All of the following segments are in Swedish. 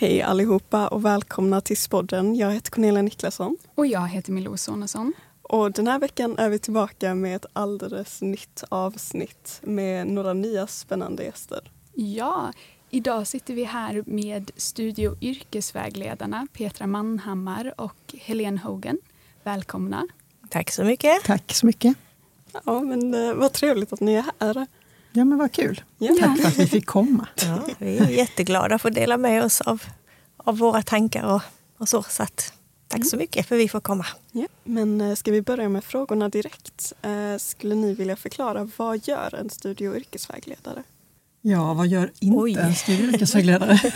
Hej allihopa och välkomna till Spodden. Jag heter Cornelia Niklasson. Och jag heter Milou Sonesson. Och den här veckan är vi tillbaka med ett alldeles nytt avsnitt med några nya spännande gäster. Ja, idag sitter vi här med studie och yrkesvägledarna Petra Mannhammar och Helene Hogan. Välkomna. Tack så mycket. Tack så mycket. Ja, men eh, vad trevligt att ni är här. Ja, men vad kul. Ja. Tack för att vi fick komma. Ja, vi är jätteglada för att dela med oss av, av våra tankar och, och så. så att, tack så mycket för att vi får komma. Ja, men eh, ska vi börja med frågorna direkt? Eh, skulle ni vilja förklara vad gör en studie och yrkesvägledare? Ja, vad gör inte Oj. en studie och yrkesvägledare?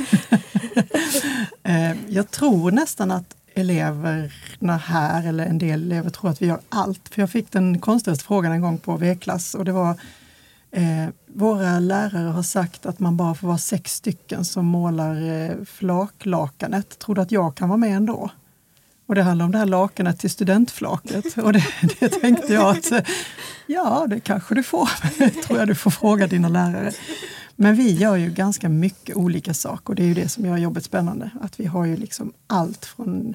Eh, jag tror nästan att eleverna här, eller en del elever, tror att vi gör allt. För jag fick den konstigaste frågan en gång på V-klass och det var Eh, våra lärare har sagt att man bara får vara sex stycken som målar eh, flaklakanet. Tror du att jag kan vara med ändå? Och det handlar om det här lakanet till studentflaket. Och det, det tänkte jag att ja, det kanske du får. tror jag du får fråga dina lärare. Men vi gör ju ganska mycket olika saker och det är ju det som gör jobbet spännande. Att vi har ju liksom allt från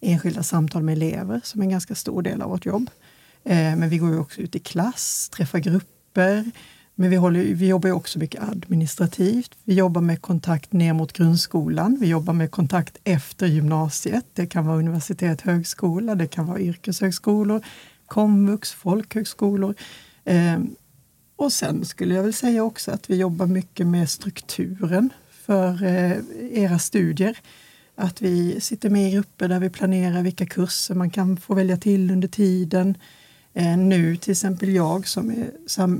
enskilda samtal med elever som är en ganska stor del av vårt jobb. Eh, men vi går ju också ut i klass, träffar grupper, men vi, håller, vi jobbar också mycket administrativt. Vi jobbar med kontakt ner mot grundskolan. Vi jobbar med kontakt efter gymnasiet. Det kan vara universitet, högskola, det kan vara yrkeshögskolor, komvux, folkhögskolor. Eh, och sen skulle jag väl säga också att vi jobbar mycket med strukturen för eh, era studier. Att vi sitter med i grupper där vi planerar vilka kurser man kan få välja till under tiden. Eh, nu till exempel jag som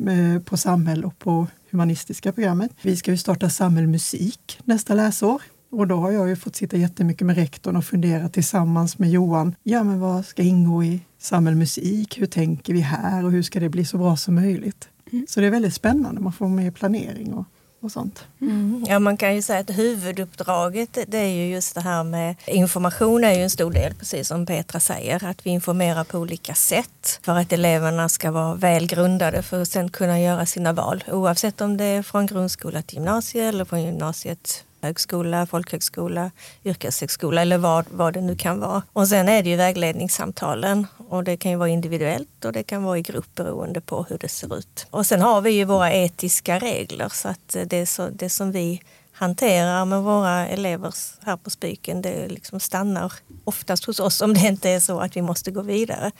är eh, på samhäll och på humanistiska programmet. Vi ska ju starta samhällsmusik nästa läsår. Och då har jag ju fått sitta jättemycket med rektorn och fundera tillsammans med Johan. Ja, men vad ska ingå i samhällsmusik? Hur tänker vi här och hur ska det bli så bra som möjligt? Mm. Så det är väldigt spännande. Man får med planering och och sånt. Mm. Ja, man kan ju säga att huvuduppdraget det är ju just det här med information är ju en stor del, precis som Petra säger, att vi informerar på olika sätt för att eleverna ska vara välgrundade för att sen kunna göra sina val oavsett om det är från grundskola till gymnasiet eller från gymnasiet högskola, folkhögskola, yrkeshögskola eller vad, vad det nu kan vara. Och sen är det ju vägledningssamtalen och det kan ju vara individuellt och det kan vara i grupp beroende på hur det ser ut. Och sen har vi ju våra etiska regler så att det, så, det som vi hanterar med våra elever här på Spyken, det liksom stannar oftast hos oss om det inte är så att vi måste gå vidare.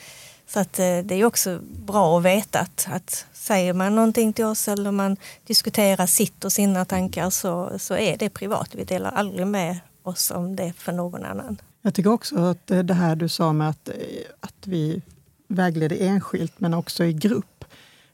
Så att eh, det är också bra att veta att, att säger man någonting till oss eller man diskuterar sitt och sina tankar så, så är det privat. Vi delar aldrig med oss om det för någon annan. Jag tycker också att det här du sa med att, eh, att vi vägleder enskilt men också i grupp.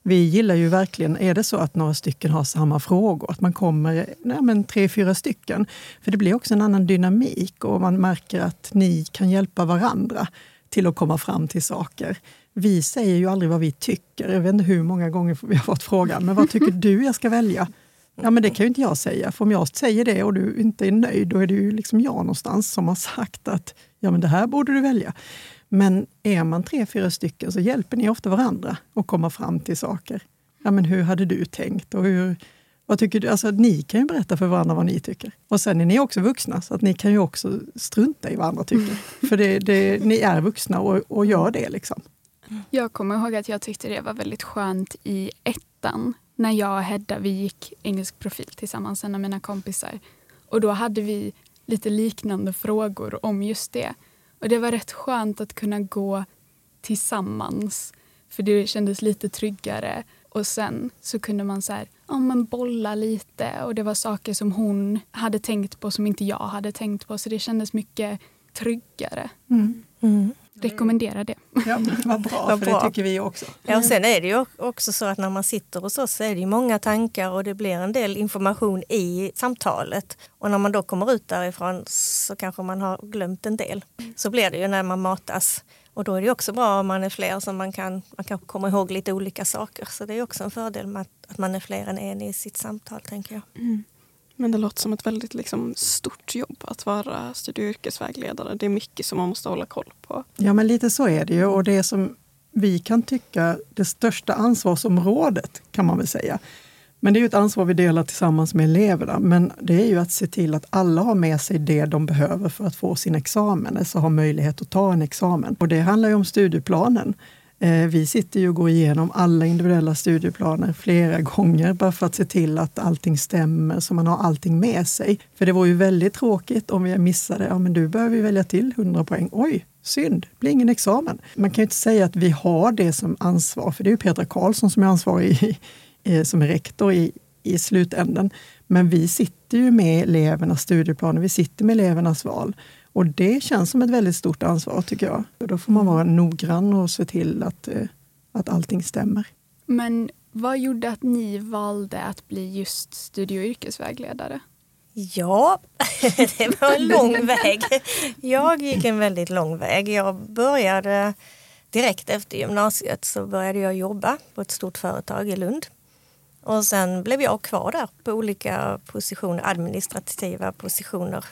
Vi gillar ju verkligen, är det så att några stycken har samma frågor, att man kommer nej, men tre, fyra stycken. För det blir också en annan dynamik och man märker att ni kan hjälpa varandra till att komma fram till saker. Vi säger ju aldrig vad vi tycker. Jag vet inte hur många gånger vi har fått frågan, men vad tycker du jag ska välja? Ja, men det kan ju inte jag säga. För om jag säger det och du inte är nöjd, då är det ju liksom jag någonstans som har sagt att ja, men det här borde du välja. Men är man tre, fyra stycken så hjälper ni ofta varandra att komma fram till saker. Ja, men hur hade du tänkt? Och hur, vad tycker du? Alltså, ni kan ju berätta för varandra vad ni tycker. Och sen är ni också vuxna, så att ni kan ju också strunta i vad andra tycker. För det, det, ni är vuxna och, och gör det. liksom. Jag kommer ihåg att jag tyckte det var väldigt skönt i ettan när jag och Hedda vi gick engelsk profil tillsammans, en av mina kompisar. Och då hade vi lite liknande frågor om just det. Och det var rätt skönt att kunna gå tillsammans för det kändes lite tryggare. Och sen så kunde man så här, ja, men bolla lite och det var saker som hon hade tänkt på som inte jag hade tänkt på så det kändes mycket tryggare. Mm. Mm rekommendera det. Ja, vad bra, vad för bra. det tycker vi också. Ja, och sen är det ju också så att när man sitter hos oss så är det många tankar och det blir en del information i samtalet. Och när man då kommer ut därifrån så kanske man har glömt en del. Så blir det ju när man matas. Och då är det också bra om man är fler så man kan, man kan komma ihåg lite olika saker. Så det är också en fördel med att, man är fler än en i sitt samtal, tänker jag. Mm. Men det låter som ett väldigt liksom, stort jobb att vara studie och yrkesvägledare. Det är mycket som man måste hålla koll på. Ja, men lite så är det ju. Och det som vi kan tycka det största ansvarsområdet, kan man väl säga. Men det är ju ett ansvar vi delar tillsammans med eleverna. Men det är ju att se till att alla har med sig det de behöver för att få sin examen, alltså ha möjlighet att ta en examen. Och det handlar ju om studieplanen. Eh, vi sitter ju och går igenom alla individuella studieplaner flera gånger bara för att se till att allting stämmer så man har allting med sig. För det vore ju väldigt tråkigt om vi missade, ja men du behöver välja till 100 poäng. Oj, synd, det blir ingen examen. Man kan ju inte säga att vi har det som ansvar, för det är ju Petra Karlsson som är ansvarig i, som är rektor i, i slutänden. Men vi sitter ju med elevernas studieplaner, vi sitter med elevernas val. Och det känns som ett väldigt stort ansvar tycker jag. Då får man vara noggrann och se till att, eh, att allting stämmer. Men vad gjorde att ni valde att bli just studie och yrkesvägledare? Ja, det var en lång väg. Jag gick en väldigt lång väg. Jag började direkt efter gymnasiet så började jag jobba på ett stort företag i Lund. Och sen blev jag kvar där på olika positioner, administrativa positioner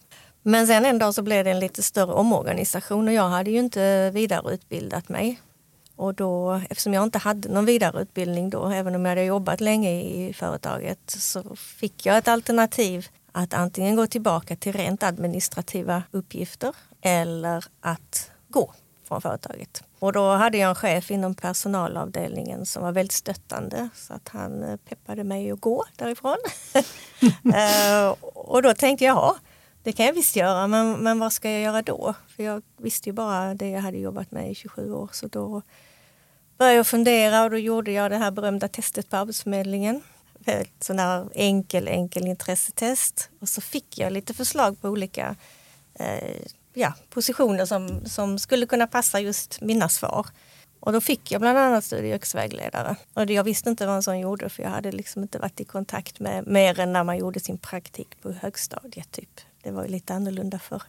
men sen en dag så blev det en lite större omorganisation och jag hade ju inte vidareutbildat mig. Och då, eftersom jag inte hade någon vidareutbildning då, även om jag hade jobbat länge i företaget, så fick jag ett alternativ att antingen gå tillbaka till rent administrativa uppgifter eller att gå från företaget. Och då hade jag en chef inom personalavdelningen som var väldigt stöttande så att han peppade mig att gå därifrån. Eh, och då tänkte jag, ja, det kan jag visst göra, men, men vad ska jag göra då? För jag visste ju bara det jag hade jobbat med i 27 år. Så då började jag fundera och då gjorde jag det här berömda testet på Arbetsförmedlingen. Ett sån där enkel, enkel intressetest. Och så fick jag lite förslag på olika eh, ja, positioner som, som skulle kunna passa just mina svar. Och då fick jag bland annat studie och yrkesvägledare. Och jag visste inte vad en sån gjorde för jag hade liksom inte varit i kontakt med mer än när man gjorde sin praktik på högstadiet. Typ. Det var ju lite annorlunda förr.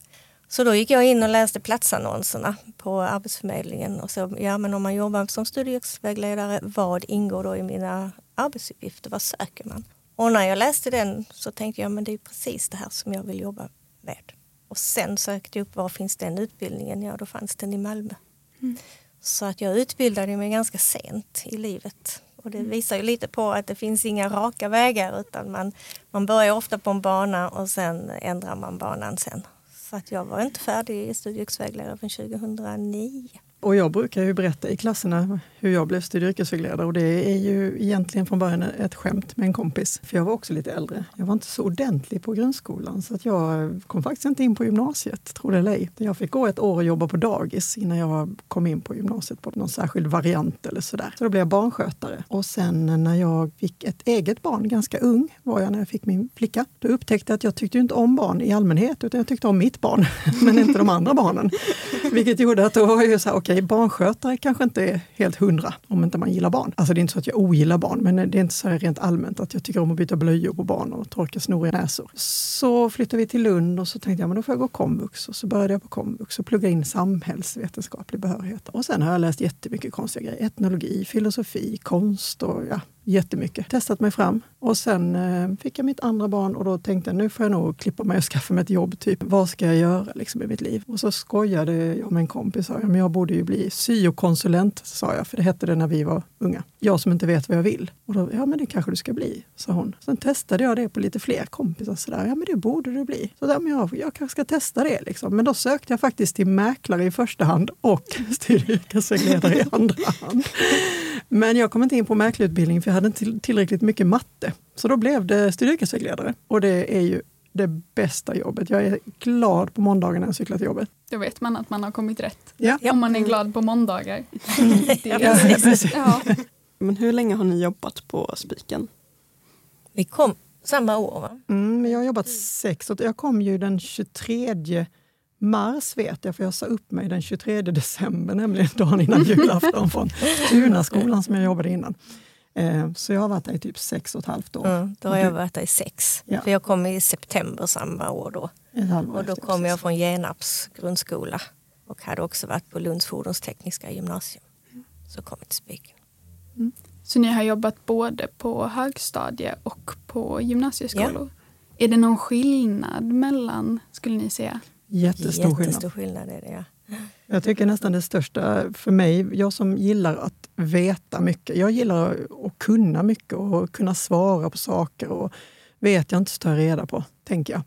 Så då gick jag in och läste platsannonserna på Arbetsförmedlingen och så, ja men om man jobbar som studievägledare, vad ingår då i mina arbetsuppgifter? Vad söker man? Och när jag läste den så tänkte jag, men det är precis det här som jag vill jobba med. Och sen sökte jag upp, var finns den utbildningen? Ja, då fanns den i Malmö. Mm. Så att jag utbildade mig ganska sent i livet. Och det visar ju lite på att det finns inga raka vägar utan man, man börjar ofta på en bana och sen ändrar man banan sen. Så att jag var inte färdig studievägledare förrän 2009. Och jag brukar ju berätta i klasserna hur jag blev studie och yrkesvägledare och det är ju egentligen från början ett skämt med en kompis. För jag var också lite äldre. Jag var inte så ordentlig på grundskolan så att jag kom faktiskt inte in på gymnasiet, tro det eller ej. Jag fick gå ett år och jobba på dagis innan jag kom in på gymnasiet på någon särskild variant eller sådär. Så då blev jag barnskötare. Och sen när jag fick ett eget barn, ganska ung var jag när jag fick min flicka, då upptäckte jag att jag tyckte inte om barn i allmänhet utan jag tyckte om mitt barn, men inte de andra barnen. Vilket gjorde att då var jag så här, okej, okay, barnskötare kanske inte är helt hundra om inte man gillar barn. Alltså det är inte så att jag ogillar barn, men det är inte så rent allmänt att jag tycker om att byta blöjor på barn och torka snoriga näsor. Så flyttade vi till Lund och så tänkte jag men då får jag gå komvux. Och så började jag på komvux och plugga in samhällsvetenskaplig behörighet. Och sen har jag läst jättemycket konstiga grejer. Etnologi, filosofi, konst och ja, jättemycket. Testat mig fram och sen eh, fick jag mitt andra barn och då tänkte jag nu får jag nog klippa mig och skaffa mig ett jobb. Typ. Vad ska jag göra liksom, i mitt liv? Och så skojade jag med en kompis. Sa jag, men jag borde ju bli syokonsulent, sa jag, för det hette det när vi var unga. Jag som inte vet vad jag vill. Och då, ja men det kanske du ska bli, sa hon. Sen testade jag det på lite fler kompisar. Så där, ja men det borde du bli. Så där, men jag, jag kanske ska testa det. Liksom. Men då sökte jag faktiskt till mäklare i första hand och studie i andra hand. Men jag kom inte in på mäklarutbildning för jag hade inte tillräckligt mycket matte. Så då blev det studievägledare och det är ju det bästa jobbet. Jag är glad på måndagar när jag cyklar till jobbet. Då vet man att man har kommit rätt. Ja. Om man är glad på måndagar. ja, ja. Men hur länge har ni jobbat på Spiken? Vi kom samma år va? Mm, jag har jobbat sex år. Jag kom ju den 23 Mars vet jag, för jag sa upp mig den 23 december, nämligen dagen innan julafton från Tunaskolan som jag jobbade innan. Eh, så jag har varit där i typ sex och ett halvt år. Mm, då har jag varit där i sex. Ja. För jag kom i september samma år då. Och då kom jag från Genarps grundskola och hade också varit på Lunds fordonstekniska gymnasium. Så kom jag till Spiken. Mm. Så ni har jobbat både på högstadie och på gymnasieskolor? Ja. Är det någon skillnad mellan, skulle ni säga? Jättestor, Jättestor skillnad. är det, ja. Jag tycker nästan det största för mig, jag som gillar att veta mycket. Jag gillar att kunna mycket och kunna svara på saker. och Vet jag inte så tar jag reda på, tänker jag.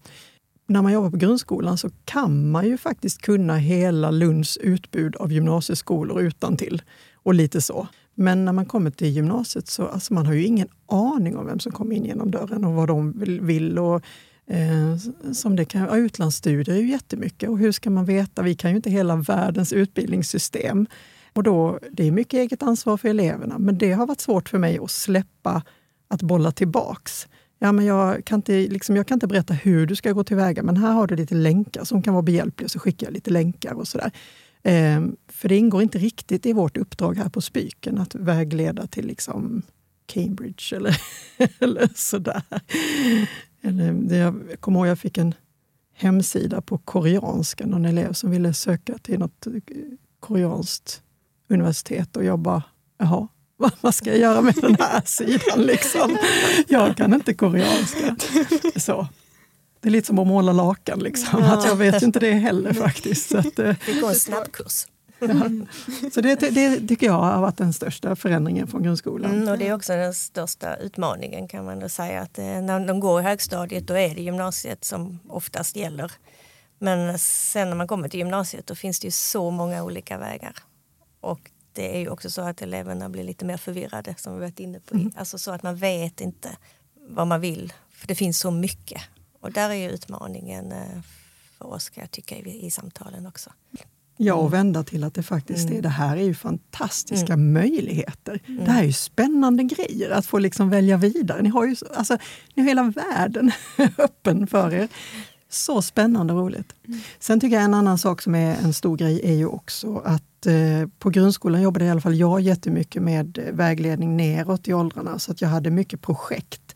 När man jobbar på grundskolan så kan man ju faktiskt kunna hela Lunds utbud av gymnasieskolor utan till och lite så. Men när man kommer till gymnasiet så alltså man har ju ingen aning om vem som kommer in genom dörren och vad de vill. Och, Eh, som det kan, ja, utlandsstudier är ju jättemycket och hur ska man veta? Vi kan ju inte hela världens utbildningssystem. Och då, det är mycket eget ansvar för eleverna, men det har varit svårt för mig att släppa att bolla tillbaks. Ja, men jag, kan inte, liksom, jag kan inte berätta hur du ska gå tillväga, men här har du lite länkar som kan vara behjälpliga, så skickar jag lite länkar och sådär. Ehm, för det ingår inte riktigt i vårt uppdrag här på Spyken att vägleda till liksom Cambridge eller, eller sådär. Eller, det, jag kommer ihåg jag fick en hemsida på koreanska, någon elev som ville söka till något koreanskt universitet och jag bara, jaha, vad ska jag göra med den här sidan? Liksom? Jag kan inte koreanska. Så. Det är lite som att måla lakan. Liksom. Ja. Att jag vet inte det heller faktiskt. Så att, eh, det går en snabbkurs. Så det, det tycker jag har varit den största förändringen från grundskolan. Mm, och det är också den största utmaningen kan man då säga. Att eh, när de går i högstadiet då är det gymnasiet som oftast gäller. Men sen när man kommer till gymnasiet då finns det ju så många olika vägar. Och det är ju också så att eleverna blir lite mer förvirrade som vi varit inne på. Mm. Alltså så att man vet inte vad man vill. För det finns så mycket. Och där är ju utmaningen eh, för oss kan jag tycka i, i samtalen också. Ja, och vända till att det faktiskt mm. är det här är ju fantastiska mm. möjligheter. Mm. Det här är ju spännande grejer att få liksom välja vidare. Ni har ju alltså, ni har hela världen öppen för er. Så spännande och roligt. Mm. Sen tycker jag en annan sak som är en stor grej är ju också att eh, på grundskolan jobbade i alla fall jag jättemycket med vägledning neråt i åldrarna. Så att jag hade mycket projekt.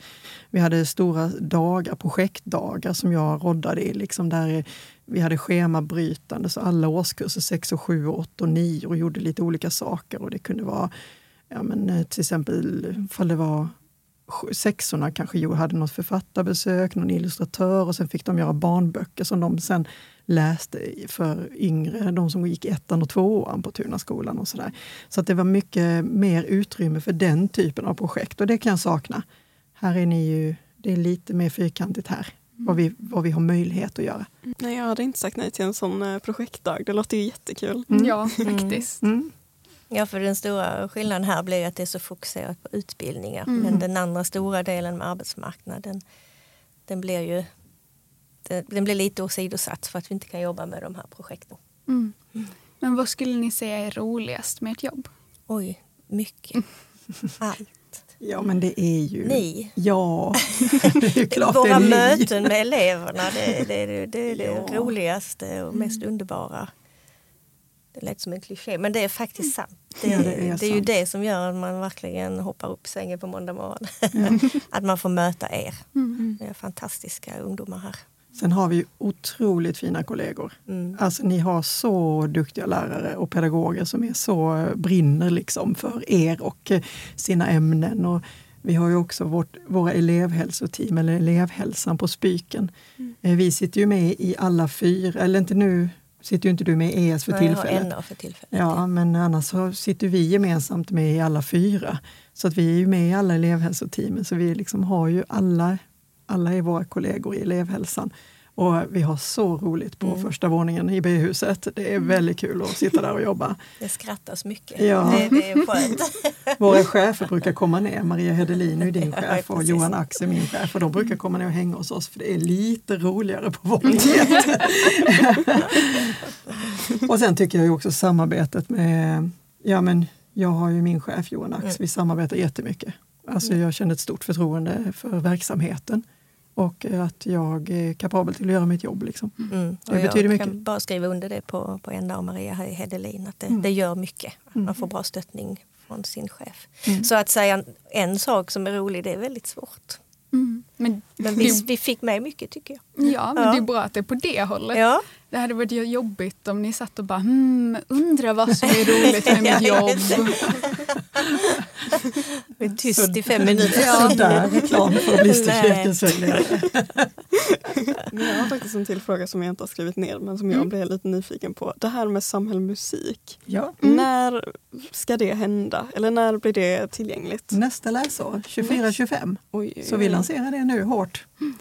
Vi hade stora dagar, projektdagar som jag roddade i. Liksom där vi hade schemabrytande, så alla årskurser 6, och 7, 8 och 9 och gjorde lite olika saker. Och Det kunde vara ja, men, eh, till exempel ifall det var sexorna kanske hade något författarbesök, någon illustratör och sen fick de göra barnböcker som de sen läste för yngre, de som gick ettan och tvåan på Tunaskolan och sådär. Så att det var mycket mer utrymme för den typen av projekt och det kan jag sakna. Här är ni ju, det är lite mer fyrkantigt här, vad vi, vad vi har möjlighet att göra. Nej, jag hade inte sagt nej till en sån eh, projektdag. Det låter ju jättekul. Mm. Ja, faktiskt. Mm. Ja, för den stora skillnaden här blir att det är så fokuserat på utbildningar. Mm. Men den andra stora delen med arbetsmarknaden, den blir ju den blir lite åsidosatt för att vi inte kan jobba med de här projekten. Mm. Men vad skulle ni säga är roligast med ett jobb? Oj, mycket. Allt. Ja, men det är ju... Ni. Ja, det är klart Våra det är möten med eleverna, det, det, det, det är det ja. roligaste och mest underbara. Det lät som en kliché, men det är faktiskt sant. Det, ja, det, är, det är sant. ju det som gör att man verkligen hoppar upp sängen på måndag morgon. Mm. att man får möta er. Mm. Det är fantastiska ungdomar här. Sen har vi otroligt fina kollegor. Mm. Alltså ni har så duktiga lärare och pedagoger som är så brinner liksom för er och sina ämnen. Och vi har ju också vårt, våra elevhälsoteam, eller elevhälsan på Spyken. Mm. Eh, vi sitter ju med i alla fyra, eller inte nu sitter ju inte du med i ES för tillfället. Jag har för tillfället. Ja, men annars så sitter vi gemensamt med i alla fyra. Så att vi är ju med i alla elevhälsoteamen, så vi liksom har ju alla, alla är våra kollegor i elevhälsan. Och vi har så roligt på mm. första våningen i B-huset. Det är mm. väldigt kul att sitta där och jobba. Det skrattas mycket. Ja. Det, det är skönt. Våra chefer brukar komma ner. Maria Hedelin är din chef och Johan Ax är min chef. Och de brukar komma ner och hänga hos oss för det är lite roligare på våningen. och sen tycker jag också samarbetet med, ja men jag har ju min chef Johan Ax, mm. vi samarbetar jättemycket. Alltså jag känner ett stort förtroende för verksamheten och att jag är kapabel till att göra mitt jobb. Liksom. Mm. Det jag betyder mycket. Jag kan bara skriva under det på, på Enna och Maria Hedelin, att det, mm. det gör mycket. Mm. Man får bra stöttning från sin chef. Mm. Så att säga en sak som är rolig, det är väldigt svårt. Mm. Men, men vi, vi, fick med mycket tycker jag. Ja, men ja. det är bra att det är på det hållet. Ja. Det hade varit jobbigt om ni satt och bara hmm, undrar vad som är roligt med mitt jobb. Vi är tyst i fem minuter. Ja. Sådär reklam för att bli yrkesvägledare. jag har faktiskt en till fråga som jag inte har skrivit ner men som jag mm. blev lite nyfiken på. Det här med samhällsmusik. Ja. Mm. När ska det hända? Eller när blir det tillgängligt? Nästa läsår, 24-25. Så vi lanserar det nu hårt. Mm.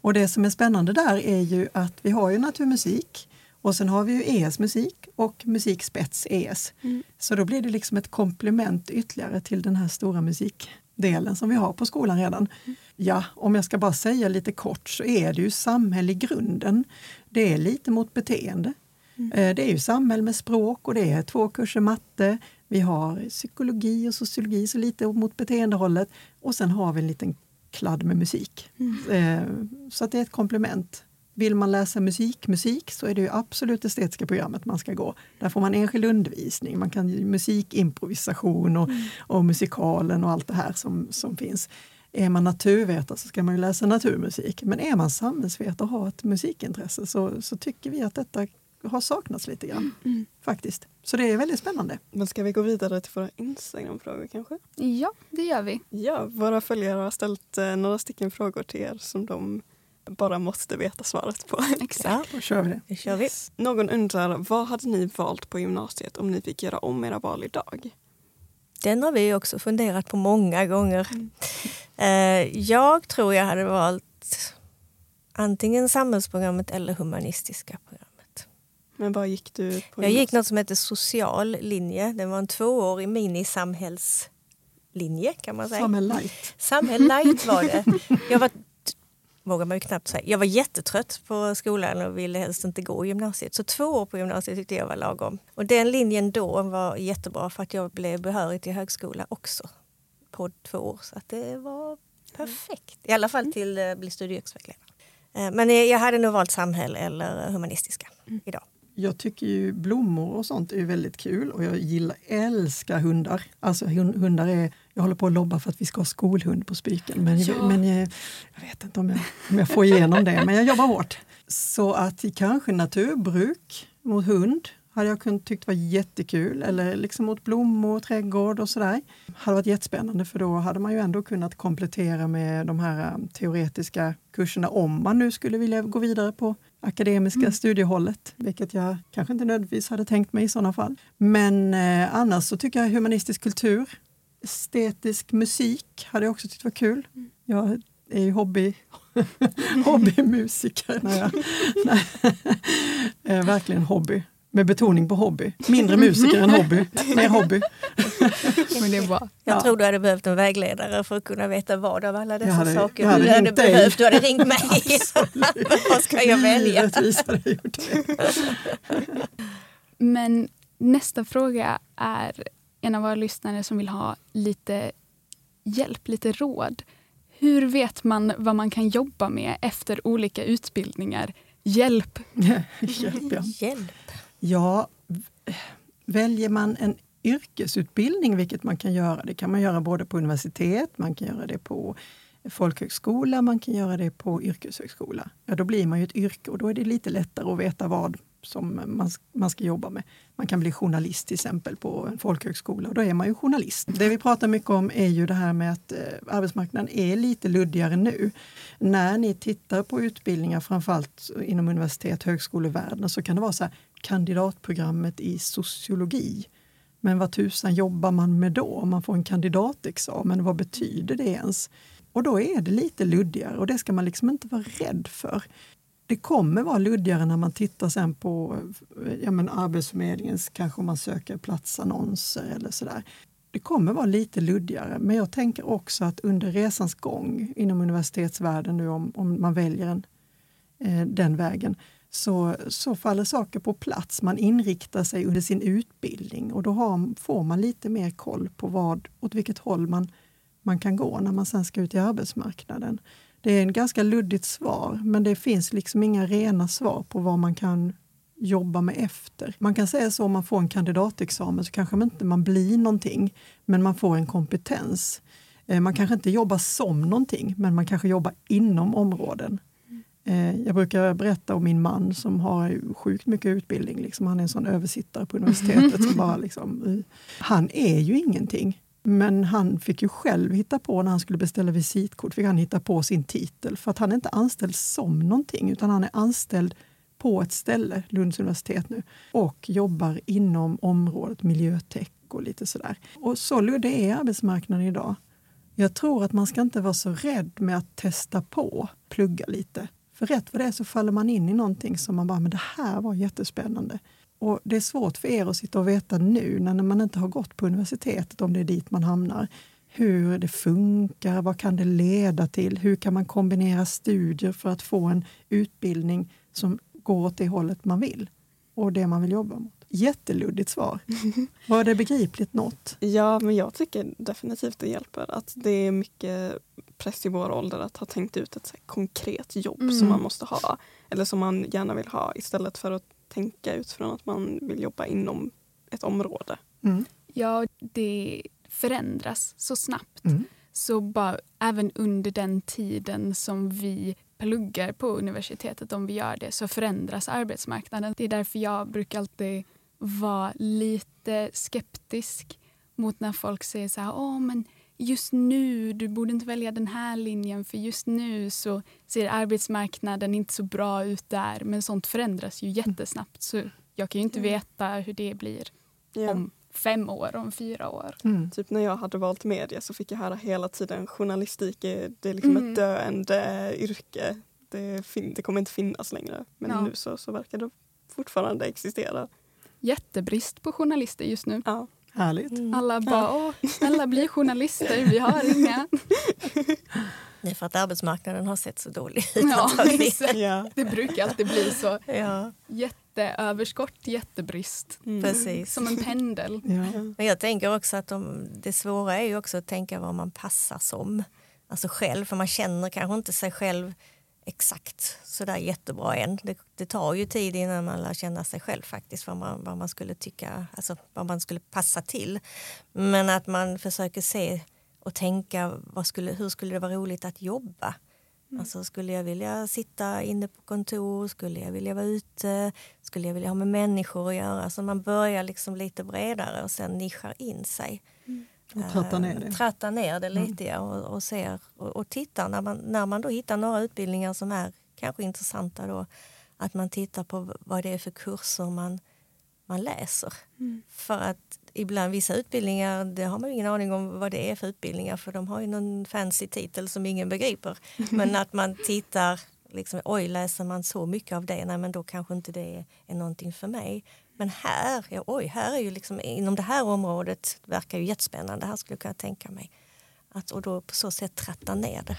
Och det som är spännande där är ju att vi har ju naturmusik och sen har vi ju ES musik och musikspets ES. Mm. Så då blir det liksom ett komplement ytterligare till den här stora musikdelen som vi har på skolan redan. Mm. Ja, om jag ska bara säga lite kort så är det ju samhälle i grunden. Det är lite mot beteende. Mm. Eh, det är ju samhälle med språk och det är två kurser matte. Vi har psykologi och sociologi, så lite mot beteendehållet. Och sen har vi en liten kladd med musik. Mm. Eh, så att det är ett komplement. Vill man läsa musik, musik så är det ju absolut estetiska programmet man ska gå. Där får man enskild undervisning, man kan musikimprovisation och, mm. och musikalen och allt det här som, som finns. Är man naturvetare så ska man ju läsa naturmusik. Men är man samhällsvetare och har ett musikintresse så, så tycker vi att detta har saknats lite grann. Mm. mm. Faktiskt. Så det är väldigt spännande. Men ska vi gå vidare till våra Instagram-frågor kanske? Ja, det gör vi. Ja, våra följare har ställt eh, några stycken frågor till er som de bara måste veta svaret på. Exakt. Ja, då kör vi det. det kör vi. Någon undrar, vad hade ni valt på gymnasiet om ni fick göra om era val idag? Den har vi också funderat på många gånger. Mm. Eh, jag tror jag hade valt antingen samhällsprogrammet eller humanistiska programmet. Men vad gick du på? Jag gick något som heter social linje. Det var en tvåårig minisamhällslinje kan man säga. Samhäll light. Samhäll light var det. Jag var, vågar man ju knappt säga. Jag var jättetrött på skolan och ville helst inte gå i gymnasiet. Så två år på gymnasiet tyckte jag var lagom. Och den linjen då var jättebra för att jag blev behörig till högskola också på två år. Så det var perfekt. I alla fall till att bli studie och yrkesvägledare. Eh, men jag hade nog valt samhälle eller humanistiska mm. idag jag tycker ju blommor och sånt är väldigt kul och jag gillar, älskar hundar. Alltså hundar är, jag håller på att lobba för att vi ska ha skolhund på Spiken men, ja. men jag, jag, vet inte om jag, om jag får igenom det, men jag jobbar hårt. Så att kanske naturbruk mot hund hade jag kunnat tyckt var jättekul. Eller liksom mot blommor, trädgård och sådär. hade varit jättespännande för då hade man ju ändå kunnat komplettera med de här um, teoretiska kurserna om man nu skulle vilja gå vidare på akademiska mm. studiehållet, vilket jag kanske inte nödvändigtvis hade tänkt mig i sådana fall. Men eh, annars så tycker jag humanistisk kultur, estetisk musik hade jag också tyckt var kul. Mm. Jag är ju hobby, hobbymusiker. När jag, när, eh, verkligen hobby med betoning på hobby. Mindre musiker än hobby, mer hobby. Men det är bra. Jag ja. tror du hade behövt en vägledare för att kunna veta vad av alla dessa hade, saker hade du hade behövt. Du hade ringt mig. vad ska jag välja? Men nästa fråga är en av våra lyssnare som vill ha lite hjälp, lite råd. Hur vet man vad man kan jobba med efter olika utbildningar? Hjälp! hjälp, ja. hjälp. Ja, väljer man en yrkesutbildning, vilket man kan göra, det kan man göra både på universitet, man kan göra det på folkhögskola, man kan göra det på yrkeshögskola. Ja, då blir man ju ett yrke och då är det lite lättare att veta vad som man, man ska jobba med. Man kan bli journalist till exempel på en folkhögskola och då är man ju journalist. Det vi pratar mycket om är ju det här med att eh, arbetsmarknaden är lite luddigare nu. När ni tittar på utbildningar, framförallt inom universitet och högskolevärlden, så kan det vara så här, kandidatprogrammet i sociologi. Men vad tusan jobbar man med då? Om man får en kandidatexamen, vad betyder det ens? Och då är det lite luddigare och det ska man liksom inte vara rädd för. Det kommer vara luddigare när man tittar sen på eh, ja men Arbetsförmedlingens, kanske om man söker platsannonser eller sådär. Det kommer vara lite luddigare, men jag tänker också att under resans gång inom universitetsvärlden nu om, om man väljer en, eh, den vägen, så, så faller saker på plats. Man inriktar sig under sin utbildning och då har, får man lite mer koll på vad, åt vilket håll man, man kan gå när man sen ska ut i arbetsmarknaden. Det är en ganska luddigt svar, men det finns liksom inga rena svar på vad man kan jobba med efter. Man kan säga så om man får en kandidatexamen så kanske man inte man blir någonting, men man får en kompetens. Eh, man kanske inte jobbar som någonting, men man kanske jobbar inom områden. Eh, jag brukar berätta om min man som har sjukt mycket utbildning. Liksom. Han är en sån översittare på universitetet. som bara liksom, han är ju ingenting. Men han fick ju själv hitta på, när han skulle beställa visitkort, fick han hitta på sin titel. För att han är inte anställd som någonting, utan han är anställd på ett ställe, Lunds universitet nu, och jobbar inom området miljötech och lite sådär. Och så luddig är arbetsmarknaden idag. Jag tror att man ska inte vara så rädd med att testa på, plugga lite. För rätt vad det är så faller man in i någonting som man bara, men det här var jättespännande. Och det är svårt för er att sitta och veta nu när man inte har gått på universitetet, om det är dit man hamnar, hur det funkar, vad kan det leda till, hur kan man kombinera studier för att få en utbildning som går åt det hållet man vill och det man vill jobba mot. Jätteluddigt svar. Var det begripligt något? Ja, men jag tycker definitivt det hjälper. Att det är mycket press i vår ålder att ha tänkt ut ett konkret jobb mm. som man måste ha. Eller som man gärna vill ha istället för att tänka utifrån att man vill jobba inom ett område. Mm. Ja, det förändras så snabbt. Mm. Så bara, även under den tiden som vi pluggar på universitetet, om vi gör det, så förändras arbetsmarknaden. Det är därför jag brukar alltid vara lite skeptisk mot när folk säger så här, Åh, men just nu, du borde inte välja den här linjen för just nu så ser arbetsmarknaden inte så bra ut där. Men sånt förändras ju jättesnabbt så jag kan ju inte mm. veta hur det blir ja. om fem år, om fyra år. Mm. Typ när jag hade valt media så fick jag höra hela tiden journalistik är, det är liksom mm. ett döende yrke. Det, det, kommer inte finnas längre. Men ja. nu så, så verkar det fortfarande existera. Jättebrist på journalister just nu. Ja. Härligt. Mm. Alla bara, Åh, snälla bli journalister, vi har inga. Det är för att arbetsmarknaden har sett så dålig ut. Ja, ja. Det brukar alltid bli så. Ja. Jätteöverskott, jättebrist. Mm. Precis. Som en pendel. Ja. Men jag tänker också att de, det svåra är ju också att tänka vad man passar som. Alltså själv, för man känner kanske inte sig själv exakt sådär jättebra än. Det, det, tar ju tid innan man lär känna sig själv faktiskt, vad man, vad man skulle tycka, alltså vad man skulle passa till. Men att man försöker se och tänka, vad skulle, hur skulle det vara roligt att jobba? Mm. Alltså skulle jag vilja sitta inne på kontor? Skulle jag vilja vara ute? Skulle jag vilja ha med människor att göra? Så alltså man börjar liksom lite bredare och sen nischar in sig. Mm. Och tratta ner det. Tratta ner det lite mm. och, och, ser, och, och tittar när man, när man då hittar några utbildningar som är kanske intressanta då, att man tittar på vad det är för kurser man, man läser. Mm. För att ibland vissa utbildningar, det har man ingen aning om vad det är för utbildningar för de har ju någon fancy titel som ingen begriper. Men att man tittar, liksom, oj läser man så mycket av det, nej men då kanske inte det är, någonting för mig. Men här, ja, oj, här är ju liksom, inom det här området verkar ju jättespännande, här skulle jag kunna tänka mig. Att, och då på så sätt tratta ner det.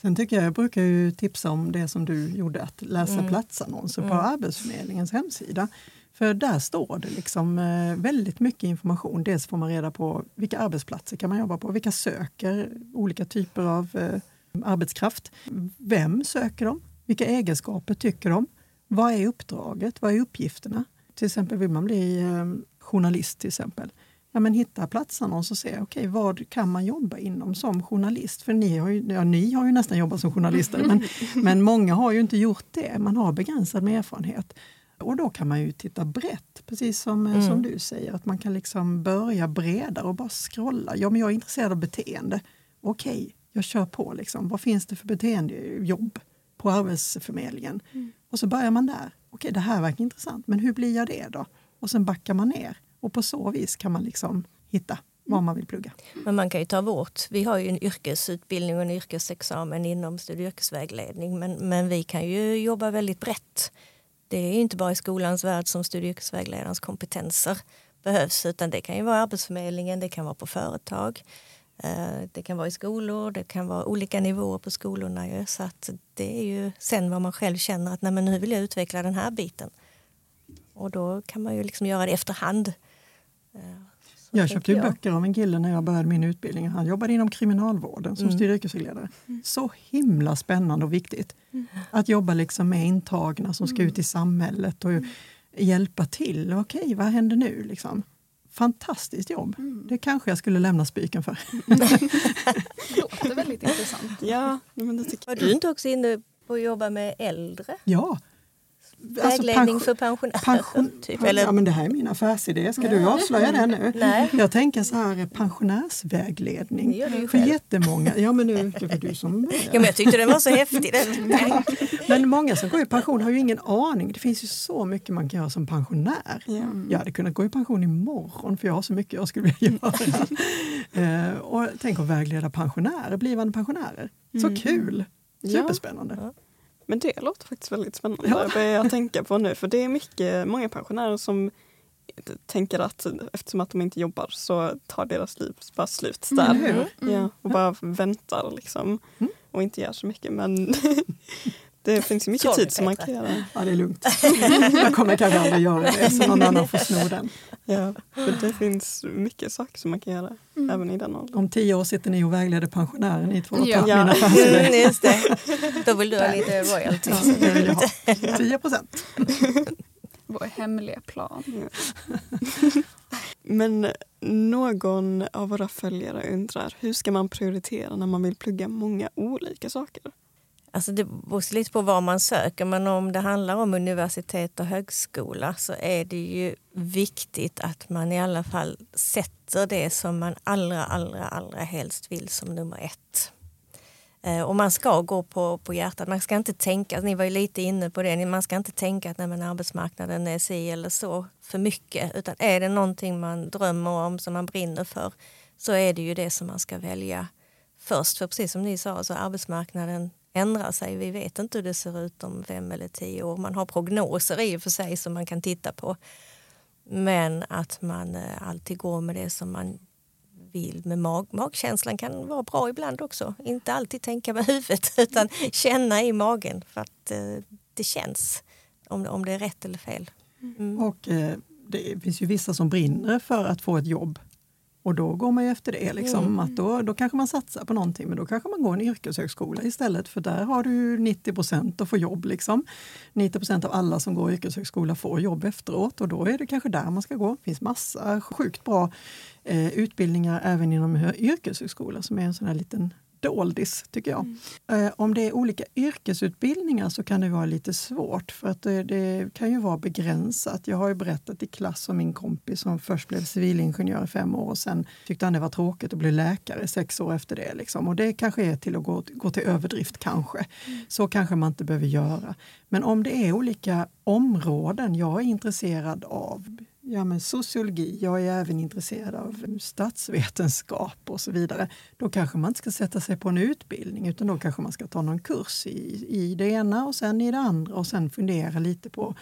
Sen tycker jag, jag brukar ju tipsa om det som du gjorde, att läsa mm. platsannonser på mm. Arbetsförmedlingens hemsida. För där står det liksom eh, väldigt mycket information. Dels får man reda på vilka arbetsplatser kan man jobba på, vilka söker olika typer av eh, arbetskraft. Vem söker de? Vilka egenskaper tycker de? Vad är uppdraget? Vad är uppgifterna? Till exempel vill man bli eh, journalist till exempel. Ja, men hitta platsannons och se okay, vad kan man jobba inom som journalist. För ni har ju, ja, ni har ju nästan jobbat som journalister men, men många har ju inte gjort det. Man har begränsad med erfarenhet. Och då kan man ju titta brett, precis som, eh, mm. som du säger. Att man kan liksom börja bredare och bara scrolla. Ja, men jag är intresserad av beteende. Okej, okay, jag kör på. Liksom. Vad finns det för beteendejobb på Arbetsförmedlingen? Mm. Och så börjar man där. Okej, det här verkar intressant, men hur blir jag det då? Och sen backar man ner. Och på så vis kan man liksom hitta vad man vill plugga. Men man kan ju ta vårt, vi har ju en yrkesutbildning och en yrkesexamen inom studie och yrkesvägledning men, men vi kan ju jobba väldigt brett det är inte bara i skolans värld som studie och kompetenser behövs utan det kan ju vara Arbetsförmedlingen, det kan vara på företag, det kan vara i skolor, det kan vara olika nivåer på skolorna. Så att det är ju sen vad man själv känner att Nej, men nu vill jag utveckla den här biten. Och då kan man ju liksom göra det efterhand. Eh, jag köpte ju böcker av en kille när jag började min utbildning. Han jobbade inom kriminalvården som mm. studie yrkesvägledare. Mm. Så himla spännande och viktigt. Mm. Att jobba liksom med intagna som ska ut i samhället och hjälpa till. Okej, vad händer nu? Liksom. Fantastiskt jobb. Mm. Det kanske jag skulle lämna spiken för. det låter väldigt intressant. Ja, men det Var du inte också inne att jobba med äldre? Ja. Alltså, Vägledning för pensionärer? Pension, typ, eller? Ja, men det här är min affärsidé. Ska du avslöja det nu? Nej. Jag tänker så här, pensionärsvägledning. Det gör du för själv. jättemånga. Ja, men nu, det var du som började. Ja, men jag tyckte den var så häftig. Den. Men många som går i pension har ju ingen aning. Det finns ju så mycket man kan göra som pensionär. Ja. Jag hade kunnat gå i pension imorgon för jag har så mycket jag skulle vilja göra. eh, och tänk att vägleda pensionärer, blivande pensionärer. Så kul! Ja. Men det låter faktiskt väldigt spännande. Ja. Börjar jag tänka på nu. För det är mycket, många pensionärer som tänker att eftersom att de inte jobbar så tar deras liv bara slut där. Eller hur? Ja, och bara väntar liksom. Mm. Och inte gör så mycket. Men det finns ju mycket tid som man kan göra. Ja, det är lugnt. Jag kommer kanske aldrig göra det så någon annan får sno den. Ja, för det finns mycket saker som man kan göra även i den åldern. Om tio år sitter ni och vägleder pensionärer ni två och Ja. tar Ja. min affärsidé. Mm, just det. Då vill du ha lite royalty. Ja, det vill jag ha. 10 procent. Vår hemliga plan. Men någon av våra följare undrar hur ska man prioritera när man vill plugga många olika saker? Alltså det beror lite på vad man söker men om det handlar om universitet och högskola så är det ju viktigt att man i alla fall sätter det som man allra, allra, allra helst vill som nummer ett. Eh, och man ska gå på, på hjärtat. Man ska inte tänka, ni var ju lite inne på det, man ska inte tänka att nej, men arbetsmarknaden är si eller så för mycket. Utan är det någonting man drömmer om, som man brinner för, så är det ju det som man ska välja först. För precis som ni sa, så arbetsmarknaden ändrar sig. Vi vet inte hur det ser ut om fem eller tio år. Man har prognoser i och för sig som man kan titta på. Men att man eh, alltid går med det som man vill med mag. Magkänslan kan vara bra ibland också. Inte alltid tänka med huvudet utan känna i magen för att eh, det känns om, om det är rätt eller fel. Mm. Och eh, det finns ju vissa som brinner för att få ett jobb. Och då går man ju efter det. Liksom. Mm. Att då, då kanske man satsar på någonting men då kanske man går en yrkeshögskola istället för där har du ju 90 procent att få jobb. Liksom. 90 procent av alla som går yrkeshögskola får jobb efteråt och då är det kanske där man ska gå. Det finns massa sjukt bra eh, utbildningar även inom hö- yrkeshögskola som är en sån här liten doldis tycker jag. Eh, om det är olika yrkesutbildningar så kan det vara lite svårt för att det, det kan ju vara begränsat. Jag har ju berättat i klass om min kompis som först blev civilingenjör i fem år och sen tyckte han det var tråkigt och blev läkare sex år efter det. Liksom. Och det kanske är till att gå, gå till överdrift kanske. Så kanske man inte behöver göra. Men om det är olika områden jag är intresserad av ja, men sociologi, jag är även intresserad av statsvetenskap och så vidare. Då kanske man inte ska sätta sig på en utbildning utan då kanske man ska ta någon kurs i, i det ena och sen i det andra och sen fundera lite på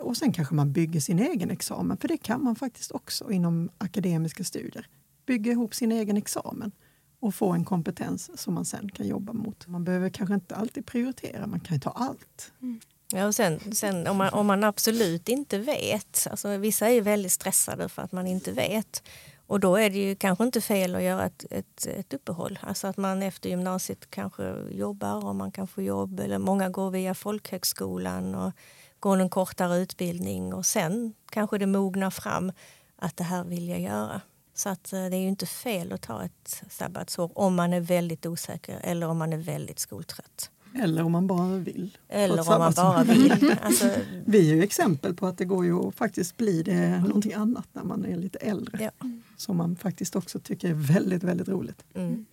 och sen kanske man bygger sin egen examen, för det kan man faktiskt också inom akademiska studier. Bygga ihop sin egen examen och få en kompetens som man sen kan jobba mot. Man behöver kanske inte alltid prioritera, man kan ju ta allt. Mm. Ja, och sen, sen om, man, om man absolut inte vet, alltså vissa är ju väldigt stressade för att man inte vet. Och då är det ju kanske inte fel att göra ett, ett, ett uppehåll. Alltså att man efter gymnasiet kanske jobbar och man kan få jobb. Eller många går via folkhögskolan och går en kortare utbildning. Och sen kanske det mognar fram att det här vill jag göra. Så att eh, det är ju inte fel att ta ett sabbatsår om man är väldigt osäker eller om man är väldigt skoltrött. Eller om man bara vill. Eller om man bara vill. Alltså, Vi är ju exempel på att det går ju att faktiskt bli det någonting annat när man är lite äldre. Ja. Som man faktiskt också tycker är väldigt, väldigt roligt. Mm.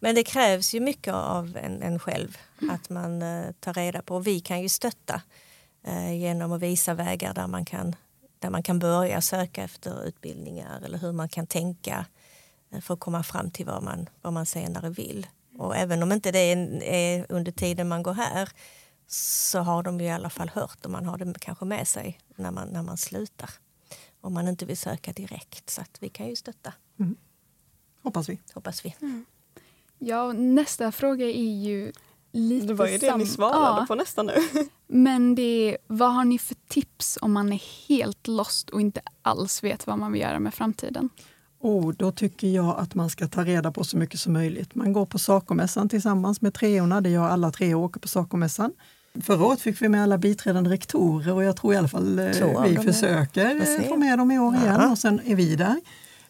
Men det krävs ju mycket av en, en själv att man eh, tar reda på. Vi kan ju stötta eh, genom att visa vägar där man, kan, där man kan börja söka efter utbildningar eller hur man kan tänka eh, för att komma fram till vad man, vad man senare vill. Och även om inte det är, under tiden man går här så har de ju i alla fall hört och man har det kanske med sig när man, när man slutar. Om man inte vill söka direkt. Så att vi kan ju stötta, Hoppas vi. hoppas vi. Ja, och nästa fråga är ju lite Det var ju det sam- ni svarade Ja, på nästan nu. Men det är, vad har ni för tips om man är helt lost och inte alls vet vad man vill göra med framtiden? Och då tycker jag att man ska ta reda på så mycket som möjligt. Man går på Sacomässan tillsammans med treorna. Det gör alla tre åker på Sacomässan. Förra året fick vi med alla biträdande rektorer och jag tror i alla fall eh, Två vi försöker eh, få med dem i år igen Ja. och sen är vi där.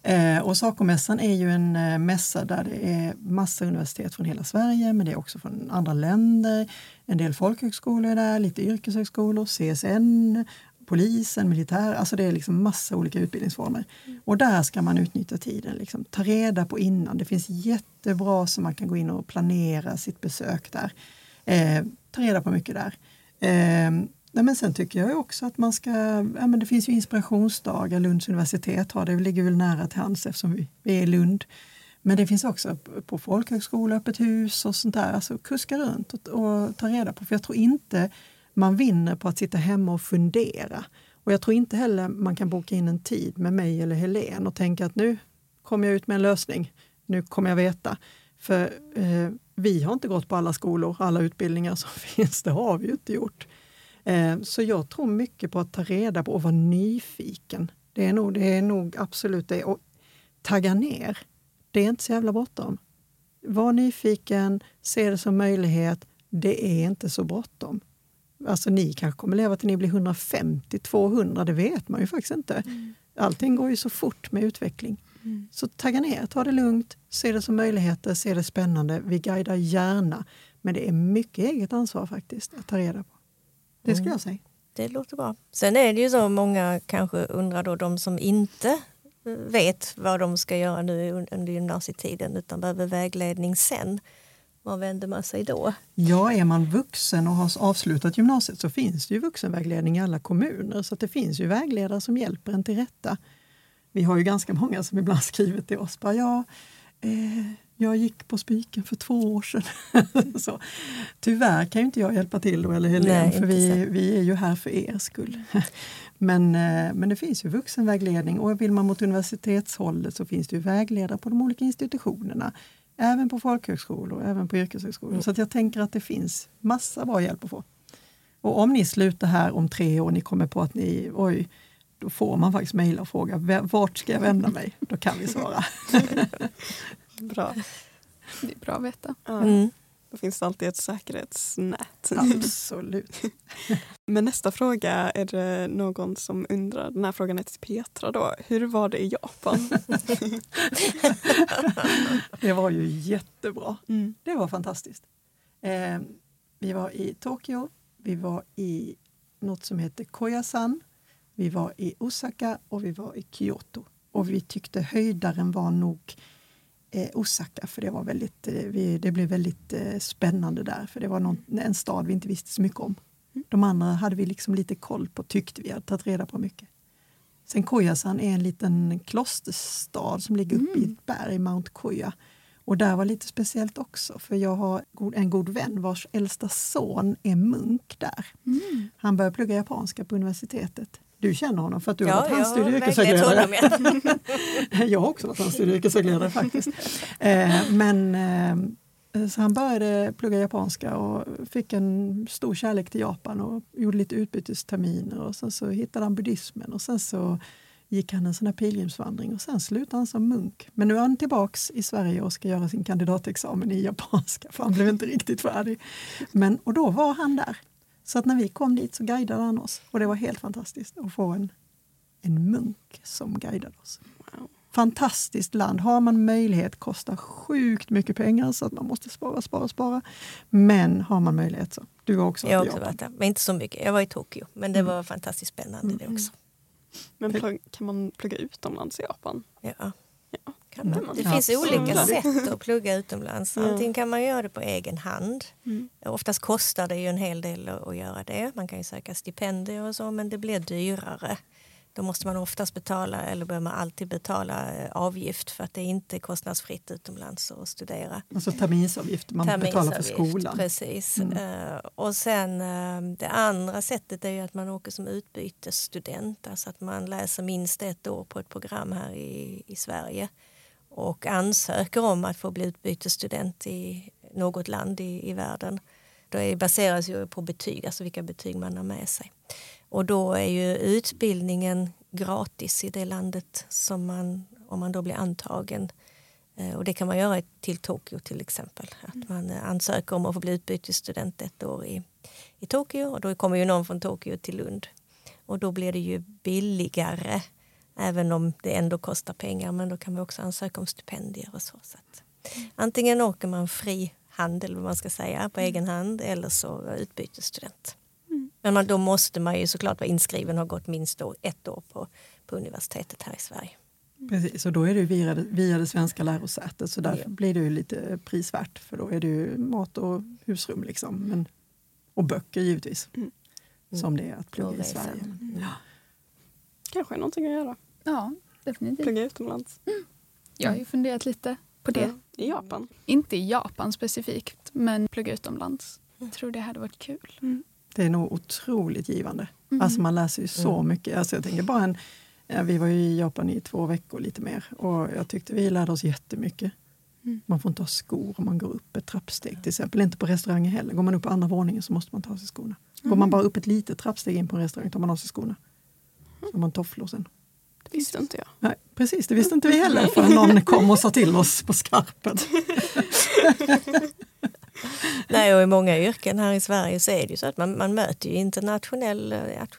Eh, och Sacomässan är ju en eh, mässa där det är massa universitet från hela Sverige men det är också från andra länder. En del folkhögskolor är där, lite yrkeshögskolor, CSN, polisen, militär. Alltså det är liksom massa olika utbildningsformer. Och där ska man utnyttja tiden. Liksom. Ta reda på innan. Det finns jättebra så man kan gå in och planera sitt besök där. Eh, ta reda på mycket där. Eh, nej men sen tycker jag också att man ska, ja men det finns ju inspirationsdagar, Lunds universitet har det, det ligger väl nära till hands eftersom vi, vi är i Lund. Men det finns också på folkhögskola, öppet hus och sånt där. Alltså kuska runt och, och ta reda på. För jag tror inte man vinner på att sitta hemma och fundera. Och jag tror inte heller man kan boka in en tid med mig eller Helen och tänka att nu kommer jag ut med en lösning. Nu kommer jag veta. För eh, vi har inte gått på alla skolor, alla utbildningar som finns. Det har vi ju inte gjort. Eh, så jag tror mycket på att ta reda på och vara nyfiken. Det är nog, det är nog absolut det. Och tagga ner. Det är inte så jävla bråttom. Var nyfiken, se det som möjlighet. Det är inte så bråttom. Alltså ni kanske kommer leva till ni blir 150, 200, det vet man ju faktiskt inte. Mm. Allting går ju så fort med utveckling. Mm. Så tagga ner, ta det lugnt, se det som möjligheter, se det spännande. Vi guidar gärna, men det är mycket eget ansvar faktiskt att ta reda på. Det skulle mm. jag säga. Det låter bra. Sen är det ju så många kanske undrar då de som inte vet vad de ska göra nu under gymnasietiden utan behöver vägledning sen. Var vänder man sig då? Ja, är man vuxen och har avslutat gymnasiet så finns det ju vuxenvägledning i alla kommuner. Så det finns ju vägledare som hjälper en till rätta. Vi har ju ganska många som ibland skriver till oss. Bara, ja, eh, jag gick på Spiken för två år sedan. så, tyvärr kan inte jag hjälpa till då, eller Helene, för vi, vi är ju här för er skull. men, eh, men det finns ju vuxenvägledning och vill man mot universitetshållet så finns det ju vägledare på de olika institutionerna. Även på folkhögskolor, även på yrkeshögskolor. Mm. Så jag tänker att det finns massa bra hjälp att få. Och om ni slutar här om tre år och ni kommer på att ni, oj, då får man faktiskt mejla och fråga vart ska jag vända mig? Då kan vi svara. bra. Det är bra att veta. Mm. Då finns det alltid ett säkerhetsnät. Absolut. Men nästa fråga är det någon som undrar, den här frågan är till Petra då. Hur var det i Japan? det var ju jättebra. Mm. Det var fantastiskt. Eh, vi var i Tokyo, vi var i något som heter Koyasan, vi var i Osaka och vi var i Kyoto. Och vi tyckte höjdaren var nog eh, Osaka för det, var väldigt, eh, vi, det blev väldigt eh, spännande där för det var någon, en stad vi inte visste så mycket om. Mm. De andra hade vi liksom lite koll på, tyckte vi, hade tagit reda på mycket. Sen Koyasan är en liten klosterstad som ligger uppe mm. i ett berg, Mount Koya. Och där var lite speciellt också, för jag har en god vän vars äldsta son är munk där. Mm. Han började plugga japanska på universitetet. Du känner honom för att du ja, har varit hans studie och yrkesvägledare. jag har också varit hans studie och yrkesvägledare faktiskt. Eh, men, eh, så han började plugga japanska och fick en stor kärlek till Japan och gjorde lite utbytesterminer och sen så hittade han buddhismen och sen så gick han en sån här pilgrimsvandring och sen slutade han som munk. Men nu är han tillbaks i Sverige och ska göra sin kandidatexamen i japanska för han blev inte riktigt färdig. Men, och då var han där så att när vi kom dit så guidade han oss och det var helt fantastiskt att få en, en munk som guidade oss. Wow. Fantastiskt land. Har man möjlighet, kostar sjukt mycket pengar så att man måste spara, spara, spara. Men har man möjlighet så. Du har också varit Jag har också varit där, men inte så mycket. Jag var i Tokyo, men det mm. var fantastiskt spännande mm. det också. Men kan man plugga utomlands i Japan? Ja. Ja. Kan man. Det finns Absolut. olika sätt att plugga utomlands. Antingen kan man göra det på egen hand. Mm. Oftast kostar det ju en hel del att göra det. Man kan ju söka stipendier och så men det blir dyrare. Då måste man oftast betala, eller behöver man alltid betala eh, avgift för att det inte är kostnadsfritt utomlands att studera. Alltså terminsavgift, man betalar för skolan. Precis. Mm. Uh, och sen uh, det andra sättet är ju att man åker som utbytesstudent, alltså att man läser minst ett år på ett program här i, i Sverige och ansöker om att få bli utbytesstudent i något land i, i världen. Det baseras ju på betyg, alltså vilka betyg man har med sig. Och då är ju utbildningen gratis i det landet som man, om man då blir antagen. Eh, och det kan man göra till Tokyo till exempel. Att man ansöker om att få bli utbytesstudent ett år i, i Tokyo och då kommer ju någon från Tokyo till Lund. Och då blir det ju billigare Även om det ändå kostar pengar, men då kan vi också ansöka om stipendier och så. så att, antingen åker man fri handel, vad man ska säga, på egen hand eller så utbytesstudent. Mm. Men man, då måste man ju såklart vara inskriven och ha gått minst då, ett år på, på universitetet här i Sverige. Precis, och då är det via det, via det svenska lärosätet så därför Ja. blir det ju lite prisvärt för då är det ju mat och husrum liksom. Men, och böcker givetvis. Mm. Som det är att plugga i. Sverige. Mm. Ja. Kanske är någonting att göra. Ja, definitivt. Plugga utomlands. Jag har ju funderat lite på det. Ja, I Japan. Inte i Japan specifikt, men plugga utomlands. Jag tror det hade varit kul. Det är nog otroligt givande. Mm. Alltså man läser ju så Mm. mycket. Alltså jag tänker bara en, vi var ju i Japan i två veckor lite mer och jag tyckte vi lärde oss jättemycket. Mm. Man får inte ha skor om man går upp ett trappsteg till exempel. Inte på restauranger heller. Går man upp på andra våningen så måste man ta av sig skorna. Går man bara upp ett litet trappsteg in på en restaurang tar man av sig skorna. Så har man tofflor sen. Det visste inte jag. Nej, precis, det visste inte vi heller förrän någon kom och sa till oss på skarpen. Nej, och i många yrken här i Sverige så är det ju så att man, man möter ju internationell,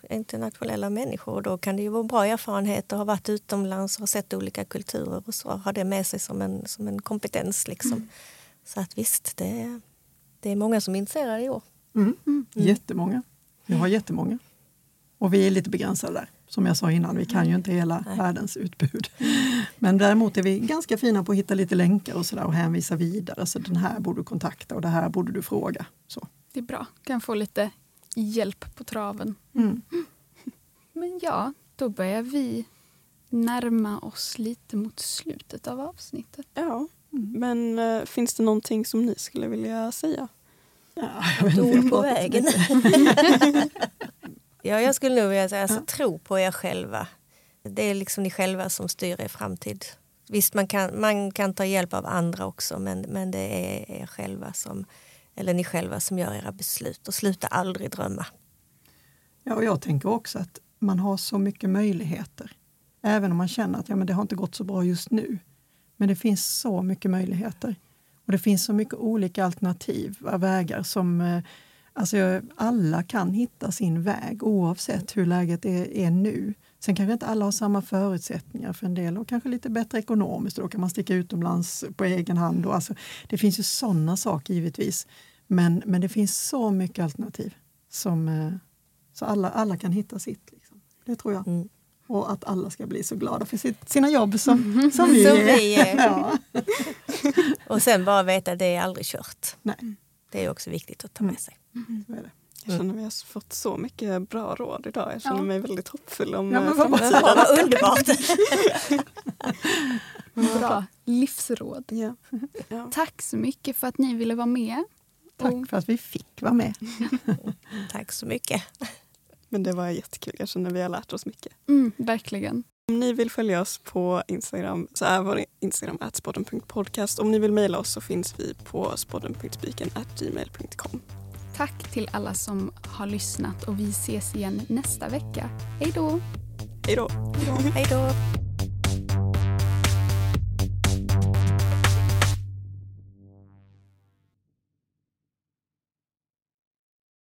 internationella människor och då kan det ju vara bra erfarenhet att ha varit utomlands och sett olika kulturer och så ha det med sig som en, som en kompetens. Liksom. Så att visst, det, är- det är många som är intresserade i år. Mm. Jättemånga. Vi har jättemånga. Och vi är lite begränsade där. Som jag sa innan, vi kan ju inte hela Nej. världens utbud. Men däremot är vi ganska fina på att hitta lite länkar och, så där och hänvisa vidare. Så den här borde du kontakta och det här borde du fråga. Så. Det är bra. Kan få lite hjälp på traven. Mm. Men ja, då börjar vi närma oss lite mot slutet av avsnittet. Ja, men eh, finns det någonting som ni skulle vilja säga? Ja, jag vet inte, på vägen. ja, jag skulle nog vilja säga, alltså, Ja. tro på er själva. Det är liksom ni själva som styr er framtid. Visst, man kan, man kan ta hjälp av andra också, men, men det är er själva som, eller ni själva som gör era beslut. Och sluta aldrig drömma. Ja, och jag tänker också att man har så mycket möjligheter. Även om man känner att ja, men det har inte gått så bra just nu. Men det finns så mycket möjligheter. Och det finns så mycket olika alternativa vägar som eh, alltså, alla kan hitta sin väg oavsett hur läget är, är nu. Sen kanske inte alla har samma förutsättningar för en del och kanske lite bättre ekonomiskt. Då kan man sticka utomlands på egen hand. Och alltså, det finns ju sådana saker givetvis. Men, men det finns så mycket alternativ. Som, eh, så alla, alla kan hitta sitt. Liksom. Det tror jag. Mm. Och att alla ska bli så glada för sitt, sina jobb som, som vi Som är. vi är. Ja. Och sen bara veta att det är aldrig kört. Nej, Det är också viktigt att ta med sig. Så är det. Jag känner att vi har fått så mycket bra råd idag. Jag känner Ja. mig väldigt hoppfull om Ja, men eh, vad bra. framtiden. Vad underbart! Bra livsråd. Ja. Ja. Tack så mycket för att ni ville vara med. Tack för att vi fick vara med. Tack så mycket. Men det var jättekul. Jag känner att vi har lärt oss mycket. Mm, verkligen. Om ni vill följa oss på Instagram så är vår Instagram spodden.podcast. Om ni vill mejla oss så finns vi på spodden.spiken.gmail.com. Tack till alla som har lyssnat och vi ses igen nästa vecka. Hej då! Hej då! Hej då!